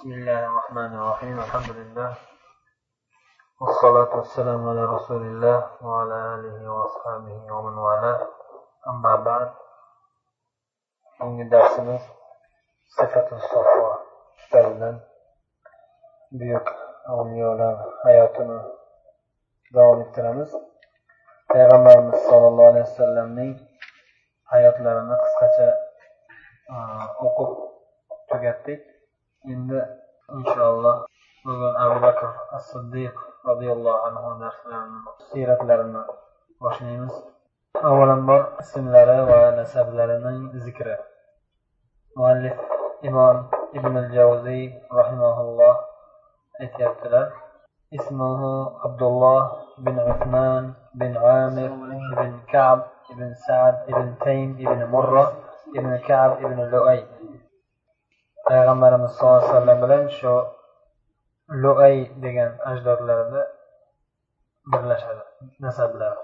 بسم الله الرحمن الرحيم الحمد لله والصلاة والسلام على رسول الله وعلى آله وأصحابه ومن والاه أما بعد bugungi darsimiz sifatu safo kitobidan buyuk avliyolar hayotini davom ettiramiz payg'ambarimiz sollallohu alayhi vasallamning hayotlarini qisqacha o'qib tugatdik endi inshaalloh bugun abu bakr as siddiq roziyallohu anhu darslarini siyratlarini boshlaymiz avvalambor ismlari va nasablarining zikri muallif imom ibn javziy rahimaulloh aytyaptilar اسمه عبد الله بن عثمان بن عامر بن كعب بن سعد بن تيم بن مرة بن كعب بن لؤي payg'ambarimiz sallallohu alayhi vasallam bilan shu luay degan ajdodlarida birlashadi nasablari.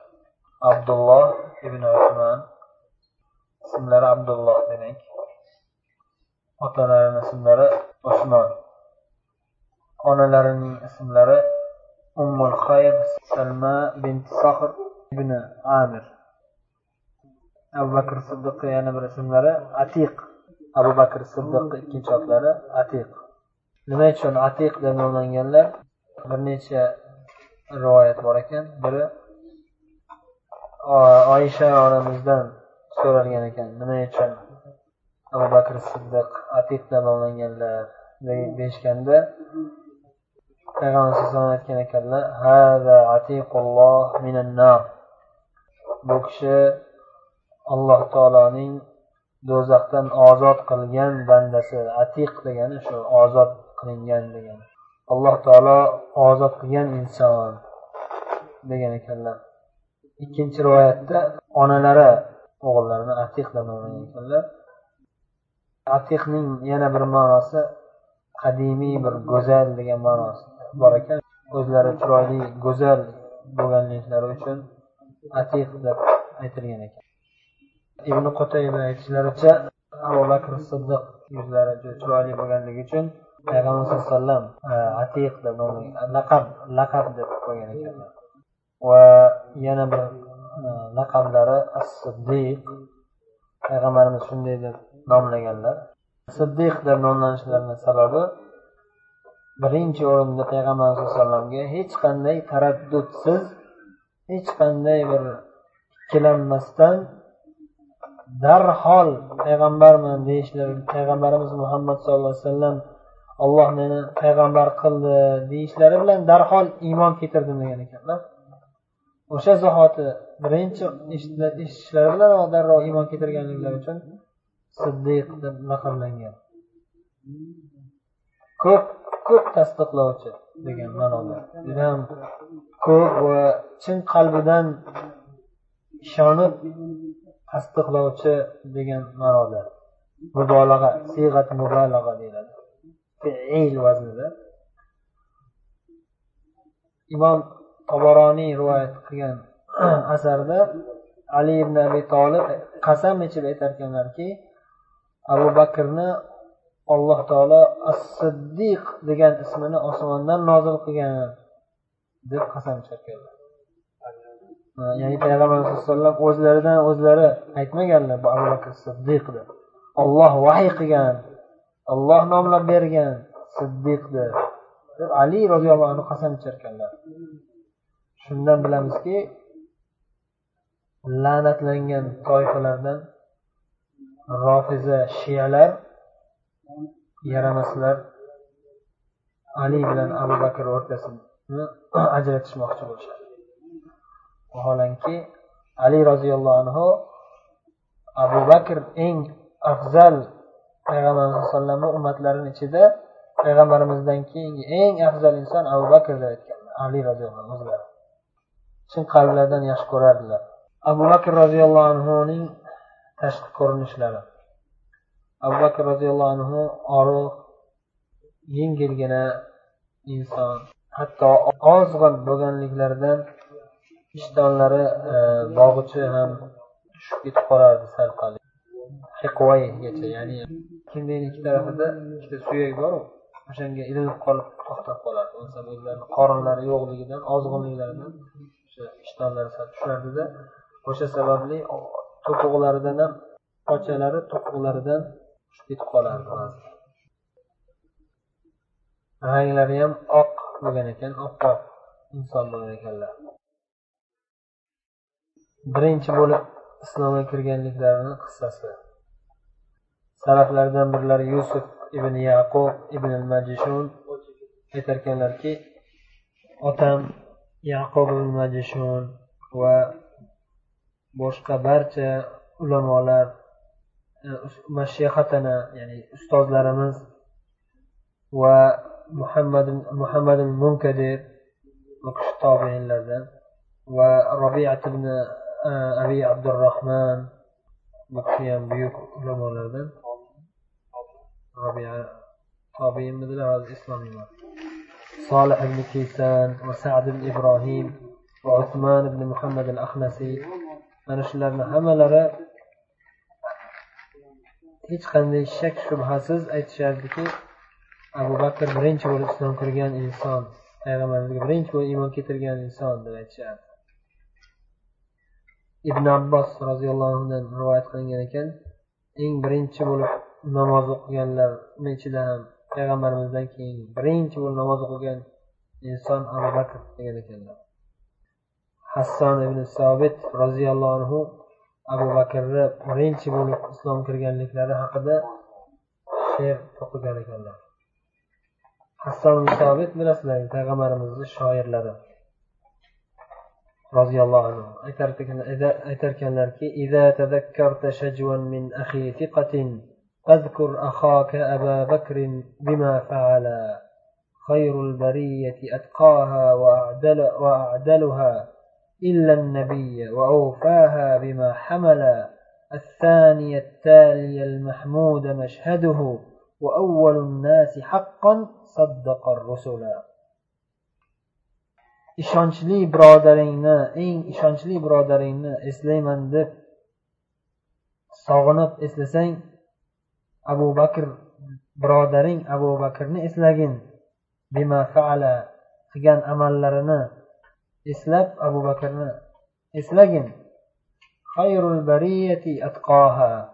Abdulloh ibn usmon ismlari abdulloh demak. Otalarini ismlari usmon. Onalarining ismlari ummul xayr salma bint sohr ibn amir. Abu bakr siddiqni yana bir ismlari atiq. Abu bakr siddiq ikkinchi otlari atiq. Nima uchun atiq deb nomlanganlar? Bir necha rivoyat bor ekan. Biri oysha onamizdan so'ralgan ekan. Nima uchun abu bakr siddiq atiq deb nomlanganlar? Deyishganda payg'ambar alayhisalom aytgan ekanlar bu kishi alloh taoloning do'zaxdan ozod qilgan bandasi atiq degani shu ozod qilingan degani. Alloh taolo ozod qilgan inson degan ekanlar. Ikkinchi rivoyatda onalari o'g'illarini atiq deb nomlagan ekanlar. Atiqning yana bir ma'nosi qadimiy bir go'zal degan ma'nosi bor ekan. O'zlari chiroyli go'zal bo'lganliklari uchun atiq deb aytilgan ekan. Ibn qutayba aytishlaricha abu bakr siddiq yuzlari juda chiroyli bo'lganligi uchun payg'ambar sallallohu alayhi vasallam e, atiq deb laqab laqab deb qo'ygan ekanlar. Va yana bir e, laqablari as siddiq payg'ambarimiz shunday deb nomlaganlar. Siddiq deb nomlanishlarini sababi birinchi o'rinda payg'ambar sallallohu alayhi vasallamga hech qanday taraddudsiz hech qanday bir ikkilanmasdan darhol payg'ambarman deyishlari payg'ambarimiz muhammad sallallohu alayhi vasallam olloh meni payg'ambar qildi deyishlari bilan darhol iymon keltirdim degan ekanlar. O'sha zahoti birinchi eshitishlari bilan darrov iymon keltirganliklari uchun siddiq deb laqablangan. Ko'p ko'p tasdiqlovchi degan ma'noda. Judayam ko'p va chin qalbidan ishonib tasdiqlovchi degan ma'noda. Mubolag'a siyg'at mubolag'a deyiladi. Fiil vaznida. Imom tobaroniy rivoyat qilgan asarda ali ibn abi tolib qasam ichib aytarkanlarki abu bakrni alloh taolo as siddiq degan ismini osmondan nozil qilgan deb qasam ichar ya'ni payg'ambar sallallohu alayhi vasallam o'zlaridan o'zlari aytmaganlar bu abu bakr siddiq deb olloh vahiy qilgan olloh nomlab bergan siddiqdi deb ali roziyallohu anhu qasam icharkanlar shundan bilamizki la'natlangan toifalardan rofiza shiyalar yaramaslar ali bilan abu bakr o'rtasini ajratishmoqchi bo'lishadi. Vaholanki ali roziyallohu anhu abu bakr eng afzal payg'ambarimiz sallallohu alayhi vasallamni ummatlarini ichida payg'ambarimizdan keyingi eng afzal inson abu bakr deb aytgan ali roziyallohu anhu o'zlari. Chin qalblaridan yaxshi ko'rardilar. Abu bakr roziyallohu anhuning tashqi ko'rinishlari. Abu bakr roziyallohu anhu oriq yengilgina inson hatto ozg'in bo'lganliklaridan ishtonlari e, bog'ichi ham tushib ketib qolardi sal pal hiqvoygacha ya'ni kimlikni ikki tarafida ikkita suyak boru o'shanga ilinib qolib to'xtab qoladi o'zlarini qorinlari yo'qligidan ozg'inliklaridan o'sha ishtonlari sal tushardida o'sha sababli to'piqlaridan ham pochalari to'piqlaridan tushib ketib qolardi ranglari ham oq bo'lgan ekan oppoq inson bo'lgan ekanlar. Birinchi bo'lib islomga kirganliklarini qissasi. Saraflardan birlari yusuf ibn yaqub ibn majishun. Aytarkanlarki otam yaqub ibn majishun va boshqa barcha ulamolar e, mashihatana ya'ni ustozlarimiz va muhammad muhammad munkadir u va robiat ibn abi abdurahmon bu kishi ham buyuk ulamolardan ربيعة طابين مثل هذا إسلامي صالح بن كيسان وسعد بن إبراهيم وعثمان بن محمد الأخنسي mana shularni hammalari hech qanday shak shubhasiz aytishardiki abu bakr birinchi bo'lib islom kirgan inson payg'ambarimizga birinchi bo'lib iymon keltirgan inson deb aytishardi Ibn abbos roziyallohu anhudan rivoyat qilingan ekan eng birinchi bo'lib namoz o'qiganlarni ichida ham payg'ambarimizdan keyin birinchi bo'lib namoz o'qigan inson abu bakr degan ekanlar. Hasson ibn sobit roziyallohu anhu abu bakrni birinchi bo'lib islom kirganliklari haqida she'r to'qigan ekanlar. Hasson ibn sobit bilasizlar payg'ambarimizni shoirlari. Roziyallohu anhu. Aytarkanlarki اذكر أخاك أبا بكر بما فعل خير البرية أتقاها وأعدل وأعدلها إلا النبي وأوفاها بما حمل الثاني التالي المحمود مشهده وأول الناس حقا صدق الرسل ishonchli birodaringni eng ishonchli birodaringni eslayman deb sog'inib eslasang abu bakr birodaring abu bakrni eslagin. Bima faala qilgan amallarini eslab abu bakrni eslagin. Xayrul bariyati atqoha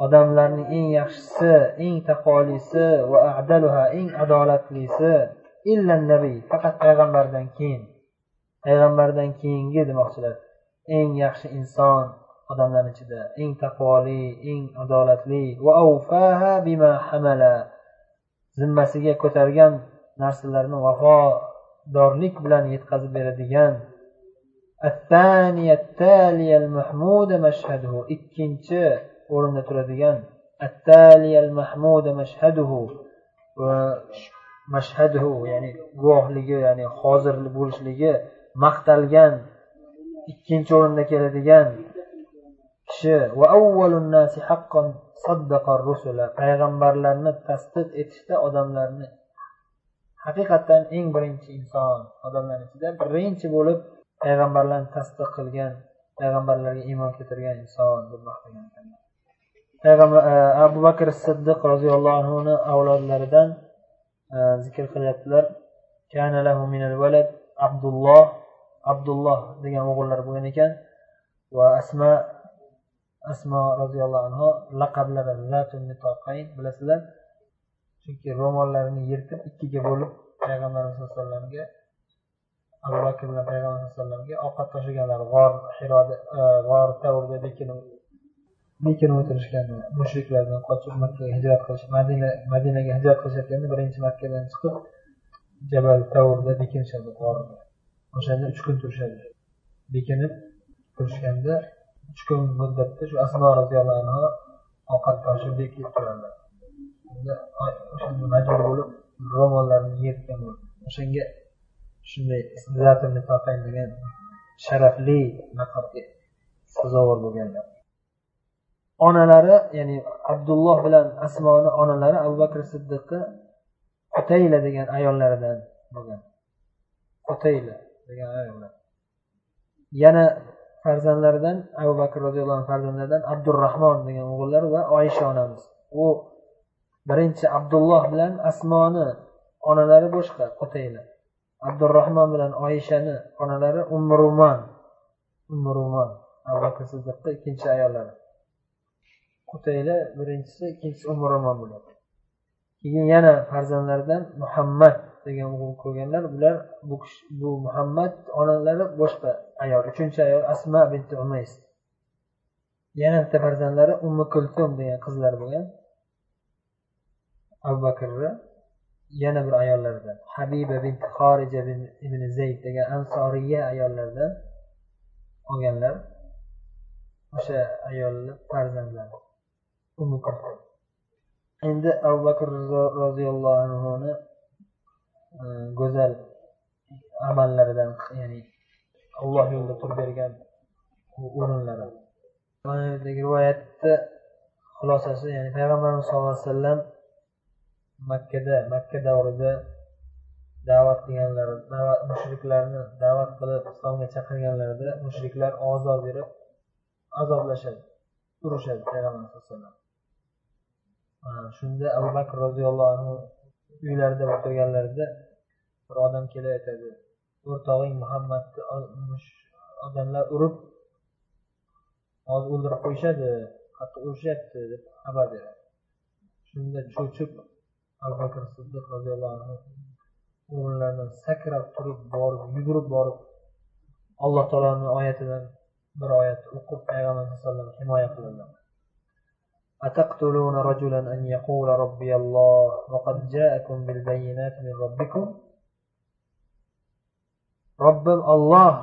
odamlarning eng yaxshisi eng taqvolisi va adaluha eng adolatlisi illa nabiy faqat payg'ambardan keyin. Payg'ambardan keyingi demoqchilar. Eng yaxshi inson odamlar ichida eng taqvoli eng adolatli. Va bima hamala. Zimmasiga ko'targan narsalarni vafodorlik bilan yetkazib beradigan. Ikkinchi o'rinda turadigan. Mashhaduhu. Ya'ni guvohligi ya'ni hozir bo'lishligi maqtalgan ikkinchi o'rinda keladigan kishi. Payg'ambarlarni tasdiq etishda odamlarni haqiqatdan eng birinchi inson odamlar ichida birinchi bo'lib payg'ambarlarni tasdiq qilgan payg'ambarlarga iymon keltirgan inson deb maqtagan payg'ambar e, abu bakr siddiq roziyallohu anhuni avlodlaridan Э, zikr qilyaptilar. Abdulloh abdulloh degan o'g'illar bo'lgan ekan. Va asma asmo roziyallohu anhu laqablari bilasizlar. Chunki ro'mollarini yirtib ikkiga bo'lib payg'ambarimiz sallallohu alayhi vasallamga abu bakr bilan payg'ambar alayhi vasallamga ovqat tashlaganlar g'or hiroda e, g'or makkani o'tirishganda mushriklardan qochib makkaga hijrat qilish madina madinaga hijrat qilishayotganda birinchi makkadan chiqib jabal tavrda bekinishadi g'orda o'shanda uch kun turishadi. Bekinib turishganda uch kun muddatda shu asmo roziyallohu anhu ovqat toshib bekib turadilar o'shanda majbur bo'lib ro'mollarini yeyotgan bo'ldi. O'shanga shunday degan sharafli maqomga sazovor bo'lganlar onalari ya'ni abdulloh bilan asmoni onalari abu bakr siddiqni qutayla degan ayollaridan bo'lgan. Qutayla degan ayollar. Yana farzandlaridan abu bakr roziyallohu anhu farzandlaridan abdurahmon degan o'g'illar va oysha onamiz. U birinchi abdulloh bilan asmoni onalari boshqa qutayla. Abdurahmon bilan oyishani onalari umruman umruman abu bakr siddiqni ikkinchi ayollari qutayla birinchisi ikkinchisi umruman bo'ladi. Keyin yana farzandlaridan muhammad degan o'g'il ko'rganlar bular bu bu muhammad onalari boshqa ayol uchinchi ayol asma binti umays. Yana bitta farzandlari ummi kulsum degan qizlar bo'lgan. Abu bakrni yana bir ayollardan habiba bint xorija ibn zayd degan ansoriya ayollardan olganlar. O'sha ayolni farzandlari. Endi abu bakr roziyallohu anhuni e, go'zal amallaridan ya'ni alloh yo'lida turib bergan o'rinlari. Mana rivoyatda rivoyatni xulosasi ya'ni payg'ambarimiz sallallohu alayhi vasallam makkada makka davrida da'vat qilganlari mushriklarni da'vat qilib islomga chaqirganlarida mushriklar ozor berib azoblashadi urishadi payg'ambar sallallohu alayhi vasallam. Shunda abu bakr roziyallohu anhu uylarida o'tirganlarida bir odam kelib aytadi o'rtog'ing muhammadni odamlar urib hozir o'ldirib qo'yishadi qattiq urishyapti deb xabar beradi. Shunda cho'chib abu bakr siddiq roziyallohu anhu o'rinlaridan sakrab turib borib yugurib borib alloh taoloni oyatidan bir oyat o'qib payg'ambar alayhi vasallam himoya qiladilar أتقتلون رجلا أن يقول ربي الله وقد جاءكم بالبينات من ربكم robbim olloh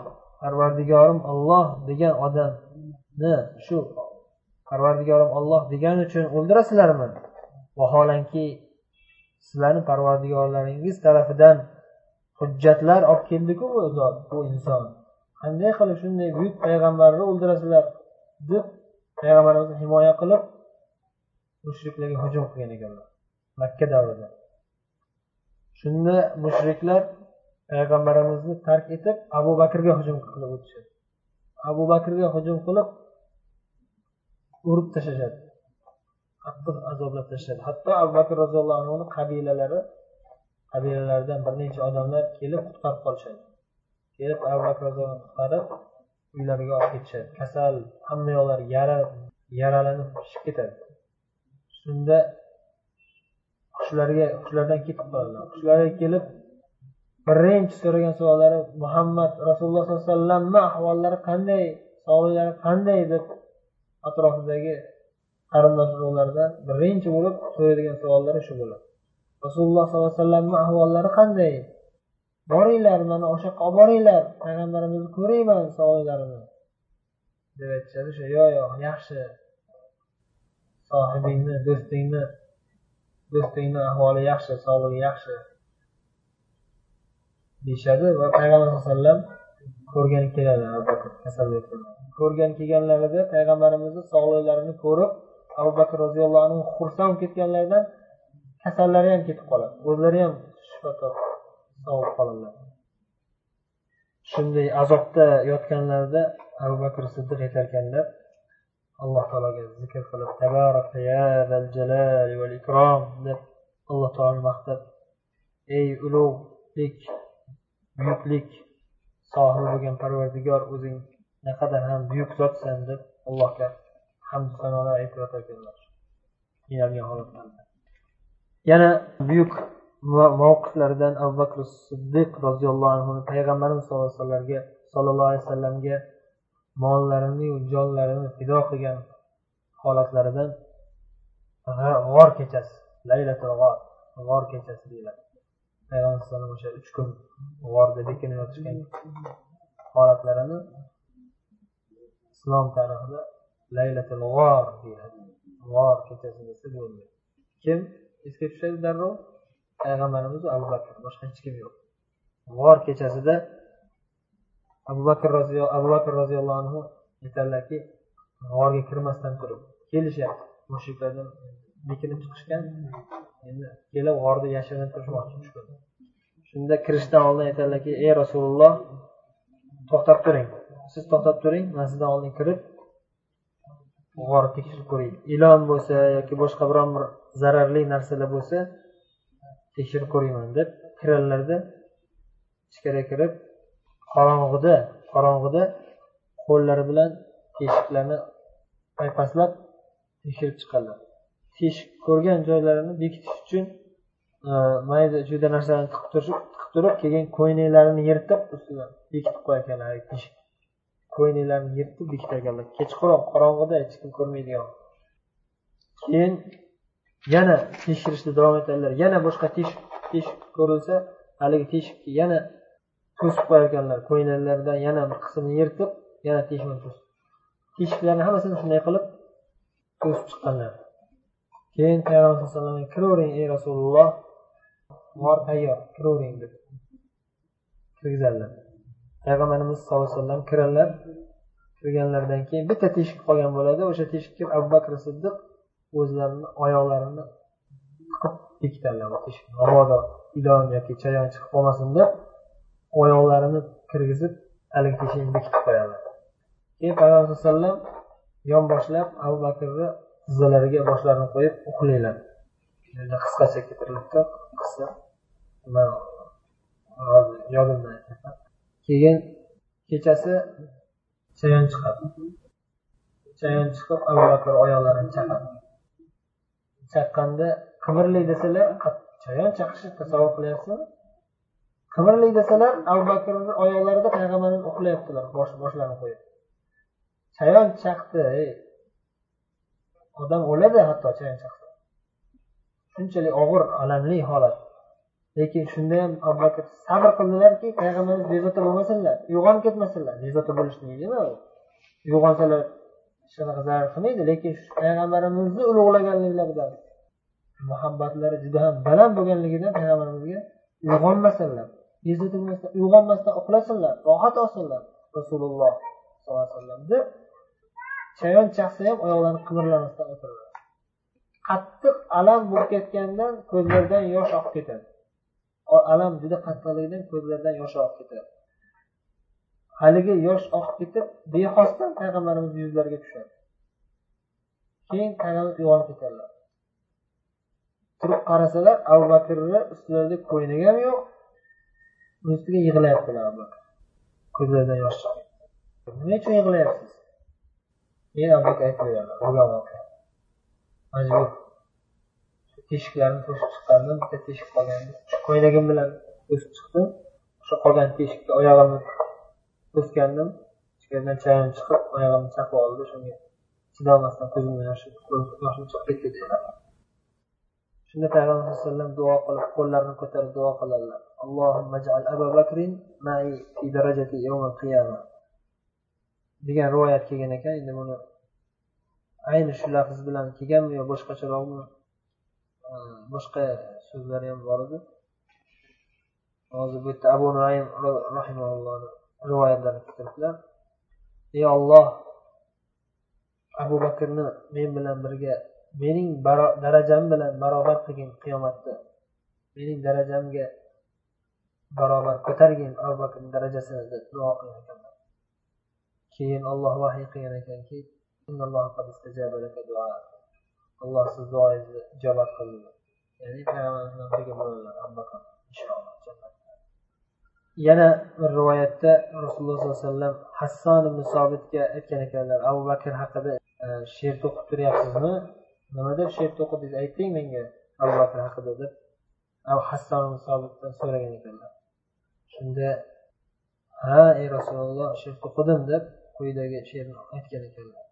parvardigorim olloh degan odamni shu parvardigorim olloh degani uchun o'ldirasizlarmi vaholanki sizlarni parvardigorlaringiz tarafidan hujjatlar olib keldiku bu zot bu inson qanday qilib shunday buyuk payg'ambarni o'ldirasizlar deb payg'ambarimizni himoya qilib mushriklarga hujum qilgan ekanlar. Makka davrida. Shunda mushriklar payg'ambarimizni tark etib abu bakrga hujum qilib o'tishadi. Abu bakrga hujum qilib urib tashlashadi. Qattiq azoblab tashlashadi. Hatto abu bakr roziyallohu anhuni qabilalari qabilalaridan bir necha odamlar kelib qutqarib qolishadi. Kelib abu bakr roziyallohu qutqarib uylariga olib ketishadi. Kasal hamma yoqlari yara yaralanib pishib ketadi. Shunda qushlarga qushlardan ketib qoladilar qushlarga kelib birinchi so'ragan savollari muhammad rasululloh sollallohu alayhi vasallamni ahvollari qanday sog'liklari qanday deb atrofidagi qarindosh urug'lardan birinchi bo'lib so'raydigan savollari shu bo'ladi. Rasululloh sollallohu alayhi vasallamni ahvollari qanday? Boringlar mana o'sha yoqqa olib boringlar payg'ambarimizni ko'rayman sog'liklarini deb aytishadi o'sha yo'q yo'q yaxshi. Sohibingni do'stingni do'stingni ahvoli yaxshi sog'lig'i yaxshi deyishadi va payg'ambar sallallohu alayhi vasallam ko'rgani keladi kasallik ko'rgani kelganlarida payg'ambarimizni sog'liqlarini ko'rib abu bakr roziyallohu anhu xursand bo'lib ketganlaridan kasallari ham ketib qoladi o'zlari ham shifo sog'ib qoladilar. Shunday azobda yotganlarida abu bakr siddiq aytarkanlar alloh taologa zikr qilib ikrom deb alloh taoloni maqtab ey ulug'lik buyuklik sohibi bo'lgan parvardigor o'zing naqadar ham buyuk zotsan deb allohga hamd sanolar aytib yotarkanlar qiynalgan holatlarda. Yana buyuk mavqiflaridan abu bakr siddiq roziyallohu anhu payg'ambarimiz sallallohu alayhi vasallamga sallallohu alayhi vasallamga mollarini jonlarini fido qilgan holatlaridan g'or kechasi laylatul g'or g'or kechasi deyiladi. Payg'ambar alayhisalom o'sha uch kun g'orda bekinib yotishgan holatlarini islom tarixida laylatul g'or deyiladi. G'or kechasi desa bo'ldi. Kim? Esga tushadi darrov. Payg'ambarimiz abu bakr boshqa hech kim yo'q. G'or kechasida abu bakr roziyallohu abu bakr roziyallohu anhu aytadilarki g'orga kirmasdan turib kelishyapti. Mushriklardan bekinib chiqishgan endi kelib g'orda yashirinib turishmoqchi shunda kirishdan oldin aytadilarki ey rasululloh to'xtab turing. Siz to'xtab turing man sizdan oldin kirib g'orni tekshirib ko'ray. Ilon bo'lsa yoki boshqa biron bir zararli narsalar bo'lsa tekshirib ko'rayman deb kiradilarda ichkariga kirib qorong'ida qorong'ida qo'llari bilan teshiklarni paypaslab tekshirib chiqadilar teshik ko'rgan joylarini bekitish uchun e, mayda juda narsalarni tiqib turishib tiqib turib keyin ko'ynaklarini yirtib ustidan bekitib qo'yarkanlar teshik ko'ynaklarini yirtib bekitarkanlar kechqurun qorong'ida hech kim ko'rmaydigan. Keyin yana tekshirishda davom etadilar. Yana boshqa teshik teshik ko'rilsa haligi teshikni yana to'sib qo'yar ekanlar ko'ylaklaridan yana bir qismini yirtib yana teshikni to'sib teshiklarni hammasini shunday qilib to'sib chiqqanlar. Keyin payg'ambar alayhi vasallam kiravering ey rasululloh mor tayyor kiravering deb kirgizadilar. Payg'ambarimiz sallallohu alayhi vasallam kiradilar. Kirganlaridan keyin bitta teshik qolgan bo'ladi. O'sha teshikka abu bakr siddiq o'zlarini oyoqlarini tiqib bekitadilar mabodo ilon yoki chayon chiqib qolmasin deb oyoqlarini kirgizib haligi teshikni bekitib qo'yadi keyin payg'ambar alayhi vasallam yonboshlab abu bakrni tizzalariga boshlarini qo'yib uxlanglar. Qisqacha keltirilibdi qissa yodimdan aytyapman keyin kechasi chayon chiqadi. Chayon chiqib abu bakr oyoqlarini chaqadi. Chaqqanda qimirlay desalar chayon chaqishni tasavvur qilyapsizmi? Qimirlik desalar abu bakrni oyoqlarida payg'ambarimiz uxlayaptilar boshlarini qo'yib. Chayon chaqdi odam o'ladi hatto chayon chaqsa shunchalik og'ir alamli holat. Lekin shunda ham abu bakr sabr qildilarki payg'ambarimiz bezovta bo'lmasinlar uyg'onib ketmasinlar. Bezovta bo'lishlik nima uyg'onsalar shunaqa zarar qilmaydi lekin payg'ambarimizni ulug'laganliklaridan muhabbatlari juda ham baland bo'lganligidan payg'ambarimizga uyg'onmasinlar. Uyg'onmasdan uxlasinlar rohat olsinlar. Rasululloh sollallohu alayhi vasallam deb chayon chaqsa ham oyoqlarini qimirlamasdan o'tiradi qattiq alam bo'lib ketgandan ko'zlaridan yosh oqib ketadi. Alam juda qattiqligidan ko'zlaridan yosh oqib ketadi. Haligi yosh oqib ketib bexosdan payg'ambarimizni yuzlariga tushadi. Keyin payg'ambar uyg'onib ketadilar turib qarasalar abu bakrni ustilarida ko'ynagi ham yo'q ustiga yig'layaptilar ular ko'zlaridan yosh chiqib nima uchun yig'layapsiz? Keyin abu bakr aytib beradi bo'lgan voqea majbur teshiklarni to'sib chiqqanda bitta teshik qolgan shu ko'ylagim bilan o'sib chiqdim o'sha qolgan teshikka oyog'imni to'sgandim. Ichkaridan chayim chiqib oyog'imni chaqib oldi. Shunga chidolmasdan ko'zimdan yoshim chiqib ketdi. Shunda payg'ambar alayhi vasallam duo qilib qo'llarini ko'tarib duo qiladilar اللهم اجعل أبا بكر معي في darajati يوم القيامة degan rivoyat kelgan ekan endi buni ayni shu lafz bilan kelganmi yo boshqacharoqmi? Boshqa so'zlari ham bor edi. Hozir bu yerda abu naim rahimallohni rivoyatlarini keltiribdilar ey olloh abu bakrni men bilan birga mening darajam bilan barobar qilgin qiyomatda. Mening darajamga barobar ko'targin abu bakrni darajasini deb duo qilgan ekanlar keyin olloh vahiy qilgan ekanki alloh siz duoyingizni ijobat qildi ya'ni payg'ambarimiz birga bo'ladilar inshaalloh yana bir rivoyatda rasululloh sollallohu alayhi vasallam hasson ibn sobitga aytgan ekanlar abu bakr haqida e, she'r to'qib turyapsizmi? Nima deb she'r to'qidingiz ayting menga abu bakr haqida? deb hasson ibn sobitdan so'ragan ekanlar. Shunda ha ey rasululloh she'r to'qidim deb quyidagi she'rni aytgan ekanlar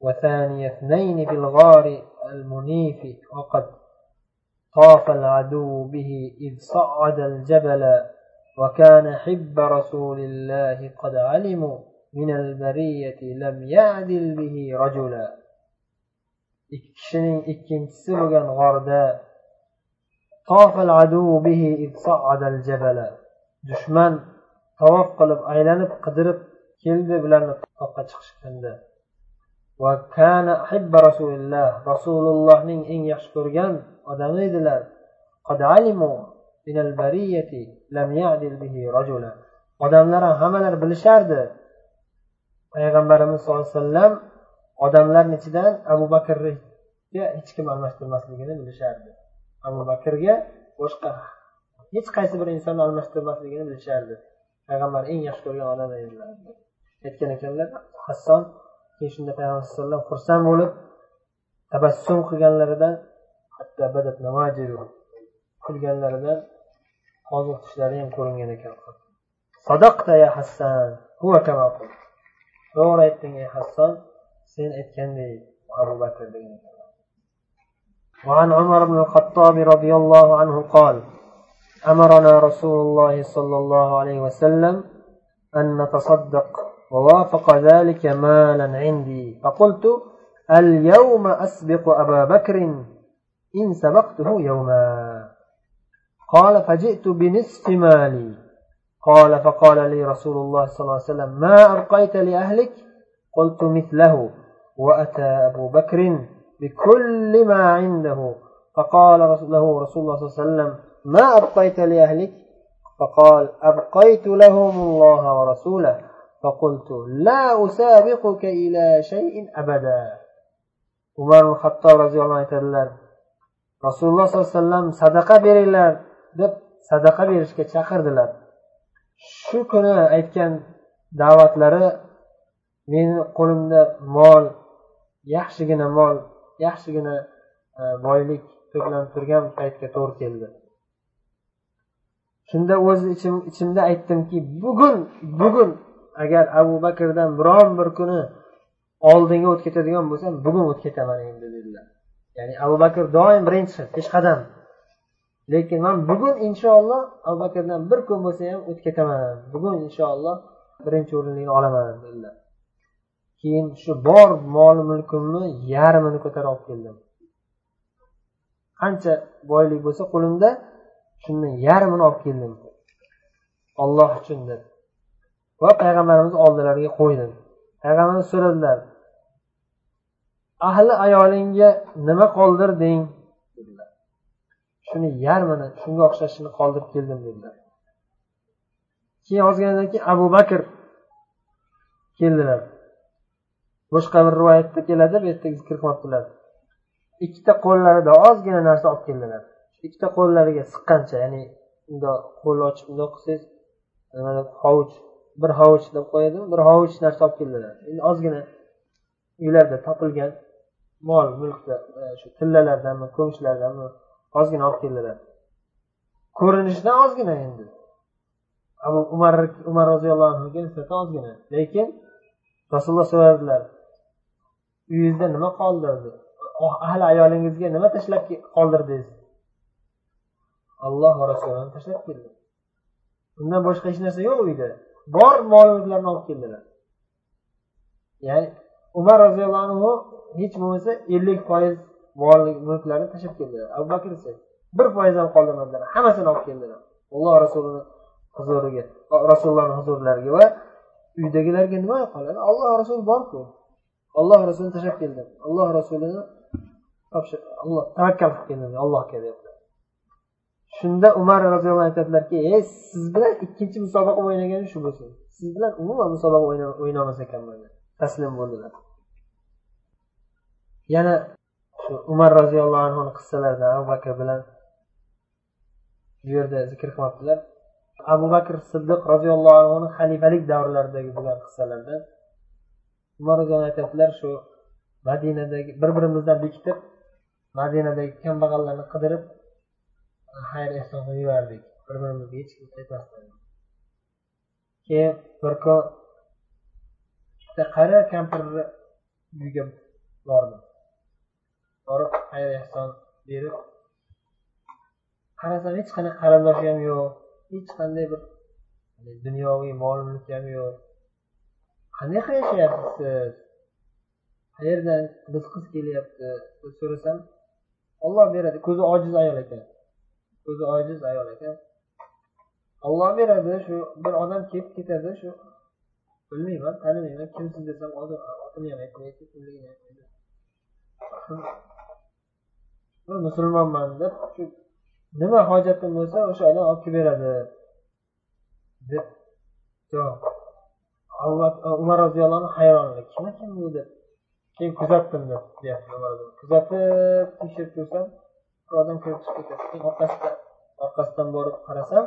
وثاني اثنين في الغار المنيف وقد طاف العدو به إذ صعد الجبل وكان حب رسول الله قد علموا من البرية لم يعدل به رجلا ikki kishining ikkinchisi bo'lgan g'orda dushman tavof qilib aylanib qidirib keldi bularni toqqa chiqishganda. Va kana hibba rasulilloh rasulullohning eng yaxshi ko'rgan odami edilar. Odamlar ham hammalari bilishardi. Payg'ambarimiz sallallohu alayhi vasallam odamlarni ichidan abu bakrga hech kim almashtirmasligini bilishardi. Abu bakrga boshqa hech qaysi bir insonni almashtirmasligini bilishardi. Payg'ambar eng yaxshi ko'rgan odam edilar aytgan ekanlar hasson keyin shunda payg'ambar alayhi vasallam xursand bo'lib tabassum qilganlaridan hatto kulganlaridan qoziq tishlari ham ko'ringan ekan. Sadaqta ya hassan to'g'ri aytding ey hasson sen aytgandek abu bakr degan ekan. وعن عمر بن الخطاب رضي الله عنه قال أمرنا رسول الله صلى الله عليه وسلم أن نتصدق ووافق ذلك مالا عندي. فقلت اليوم أسبق أبا بكر إن سبقته يوما. قال فجئت بنصف مالي. قال فقال لي رسول الله صلى الله عليه وسلم ما ابقيت لأهلك؟ قلت مثله. وأتى أبو بكر بكل ما عنده فقال له رسول الله صلى الله عليه وسلم ما أبقيت لأهلك فقال أبقيت لهم الله ورسوله فقلت لا أسابقك إلى شيء أبدا umar hattob roziyallohu anhu aytadilar rasululloh sollallohu alayhi vasallam sadaqa beringlar deb sadaqa berishga chaqirdilar shu kuni aytgan da'vatlari meni qo'limda mol yaxshigina mol yaxshigina e, boylik to'planib turgan paytga to'g'ri keldi. Shunda o'z ichim ichimda aytdimki bugun bugun agar abu bakrdan biron bir kuni oldinga o'tib ketadigan bo'lsam bugun o'tib ketaman endi dedilar. Ya'ni abu bakr doim birinchi peshqadam lekin man bugun inshaalloh abu bakrdan bir kun bo'lsa ham o'tib ketaman. Bugun inshaalloh birinchi o'rinlikni olaman dedilar. Keyin shu bor mol mulkimni yarmini ko'tarib olib keldim. Qancha boylik bo'lsa qo'limda shuni yarmini olib keldim. Olloh uchun deb. Va payg'ambarimiz oldilariga qo'ydim. Payg'ambarimiz so'radilar ahli ayolingga nima qoldirding dedilar. Shuni yarmini shunga o'xshashini qoldirib keldim dedilar. Keyin ozginadan keyin abu bakr keldilar. Boshqa bir rivoyatda keladi bu yerda zikr qilmabdilar ikkita qo'llarida ozgina narsa olib keldilar ikkita qo'llariga siqqancha ya'ni bundoq qo'l ochib bundoq qilsangiz hovuch bir hovuch deb qo'yadi bir hovuch narsa olib keldilar endi ozgina uylarda topilgan mol mulkda e, shu tillalardanmi ko'mishlardanmi ozgina olib keldilar ko'rinishidan ozgina endi. Abu umar umar roziyallohu anhuga nisbatan ozgina. Lekin rasululloh so'radilar uyingizda nima qoldirdi oh, ahli ayolingizga nima tashlab qoldirdingiz? Alloh va rasulini tashlab keldi? Undan boshqa hech narsa yo'q uyda. Bor mol mulklarni olib keldilar. Ya'ni umar roziyallohu anhu hech bo'lmasa ellik foiz mol mulklarni tashlab keldilar. Abu bakr esa bir foiz ham qoldirmadilar. Hammasini olib keldilar. Alloh rasulini huzuriga rasulullohni huzurlariga va uydagilarga nima qoladi? Alloh rasuli borku. Olloh rasulini tashlab keldim alloh rasulini topshir alloh tavakkal qilib keldim allohga deyapti shunda umar roziyallohu anhu aytadilarki ey siz bilan ikkinchi musobaqa o'ynagani shu bo'lsin. Siz bilan umuman musobaqa o'ynamas ekanman. Taslim bo'ldilar. Yana shu umar roziyallohu anhuni qissalarida abu bakr bilan bu yerda zikr qilmabdilar abu bakr siddiq roziyallohu anhuni xalifalik davrlaridagi bo'lgan qissalardan umar aytyaptilar shu madinadagi bir birimizdan bekitib madinadagi kambag'allarni qidirib xayr ehson qilib yurardik bir birimizga hech kim aytmasdan keyin bir kun bitta qari kampirni uyiga bordim. Borib xayr ehson berib qarasam hech qanaqa qarindoshi ham yo'q hech qanday bir dunyoviy mol mulki ham yo'q. Qanaqa yashayapsiz siz qayerdan rizqiz kelyapti deb so'rasam olloh beradi ko'zi ojiz ayol ekan ko'zi ojiz ayol ekan olloh beradi shu bir odam kelib ketadi shu bilmayman tanimayman kimsiz desam otini ham aytmaydi kimligini aytmaydi bir musulmonman deb shu nima hojatim bo'lsa o'sha odam olib kelib beradi deb javob E, umar roziyallohu anhu hayronlik kim ekan bu deb keyin kuzatdim deyapti kuzatib tekshirib ko'rsam bir odam kirib chiqib ketadi. Keyin orqasidan orqasidan borib qarasam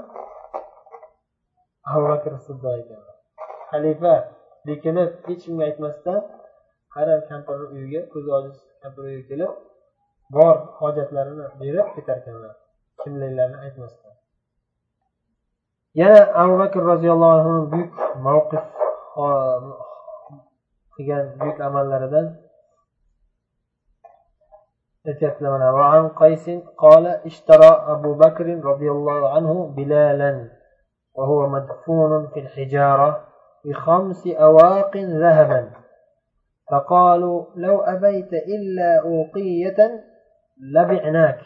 abu bakr siddiq xalifa bekinib hech kimga aytmasdan qara kampirni uyiga ko'zi ojiz kampir uyiga kelib bor hojatlarini berib ketarkanlar kimliklarini aytmasdan. Yana abu bakr roziyallohu anhu buyuk mavqif qilgan buyuk amallaridan aytyaptilar وعن قيس قال اشترى أبو بكر رضي الله عنه بلالا وهو مدفون في الحجارة بخمس أواق ذهبا فقالوا لو أبيت إلا أوقية لبعناك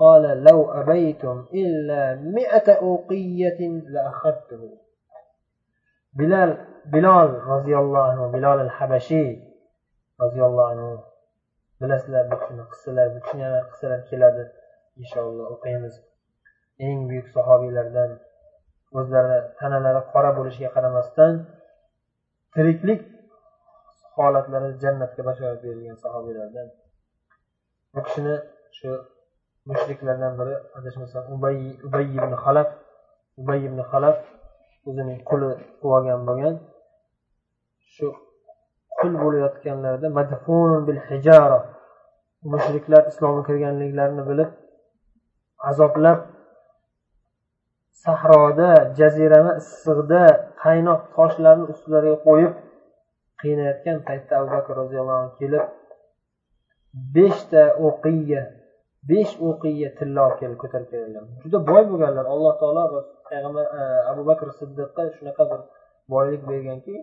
قال لو أبيتم إلا مئة أوقية لأخذته bilal bilol roziyallohu anhu bilol al habashiy roziyallohu anhu. Bilasizlar bu kishini qissalar butun yana qissalar keladi inshaalloh o'qiymiz. Eng buyuk sahobiylardan o'zlari tanalari qora bo'lishiga qaramasdan tiriklik holatlarida jannatga bashorat berilgan sahobiylardan bu kishini shu mushriklardan biri adashmasam ubay ibn halaf ubay ibn halaf o'zining quli qilib olgan bo'lgan. Shu qul bo'layotganlarida bil hijara. Mushriklar islomga kirganliklarini bilib azoblab sahroda jazirama issiqda qaynoq toshlarni ustilariga qo'yib qiynayotgan paytda abu bakr roziyallohu anhu kelib beshta o'qiya besh o'qiya tilla olib kelib ko'tarib kelganlar juda boy bo'lganlar. Alloh taolo payg'ambar e, abu bakr siddiqqa shunaqa bir boylik berganki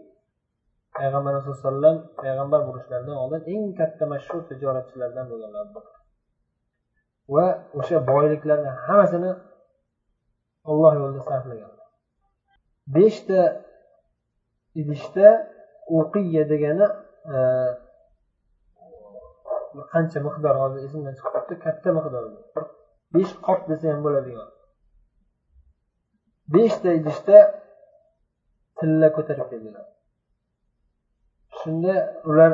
payg'ambar alayhi vasallam payg'ambar bo'lishlaridan oldin eng katta mashhur tijoratchilardan bo'lganlar va o'sha boyliklarni hammasini olloh yo'lida sarflaganlar. Beshta idishda o'qiya degani e, qancha miqdor hozir esimdan chiqib ketdi katta miqdor. Besh qop desa ham bo'ladigan. Beshta idishda tilla ko'tarib keldilar. Shunda ular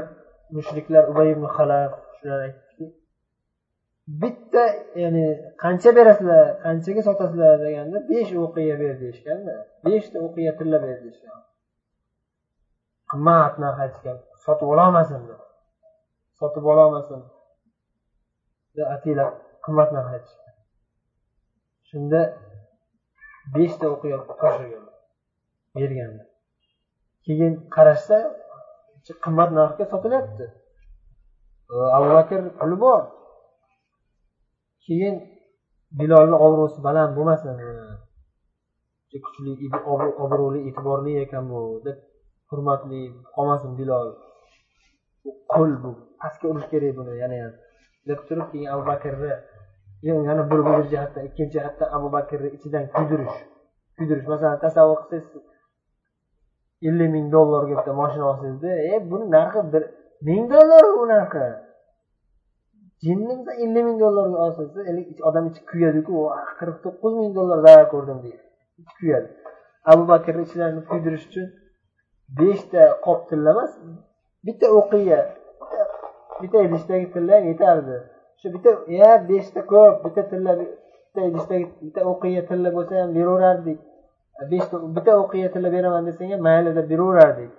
mushriklar ubay ibn halaf shular aytdiki bitta ya'ni qancha berasizlar qanchaga sotasizlar? deganda besh o'qiya ber deyishganda beshta o'qiya tilla ber deyishgan. Qimmat narx aytishgan sotib ololmasin deb sotib ololmasin. Deb qimmat narx aytishdi shunda beshta o'qiya topshirgan berganda keyin qarashsa qimmat narxga sotilyapti. Abu bakr puli bor. Keyin bilolni obro'si baland bo'lmasin. Kuchli obro'li e'tiborli ekan bu deb hurmatli qolmasin bilol qo'l bu pastga urish kerak buni yana ham. Deb turib keyin abu bakrni yana bir bir jihatdan ikkinchi jihatdan abu bakrni ichidan kuydirish. Kuydirish masalan tasavvur qilsangiz ellik ming dollarga bitta moshina olsangizda e buni narxi bir ming dollar u narxi. Jinnimsa ellik ming dollarga olsangiz odam ichi kuyadiku ah, qirq to'qqiz ming dollar zarar ko'rdim deydi. Kuyadi. Abu bakrni ichidan kuydirish uchun beshta qop tilla emas bitta o'qiya bitta idishdagi tilla yetardi. Shu bitta ya beshta ko'p bitta tilla bitta idishdagi bitta o'qiya tilla bo'lsa ham beraverardik. Beshta bitta o'qiya tilla beraman desang ham mayli deb beraverardik.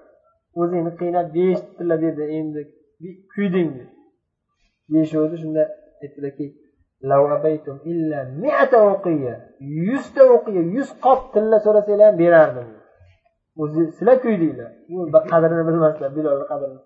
O'zingni qiynab besh tilla berdi endi kuyding deyishuvdi shunda aytdilarki yuzta o'qiya yuz qop tilla so'rasanglar ham berardim. O'zi sizlar kuydinglar qadrini bilmaslar bilolni qadrini.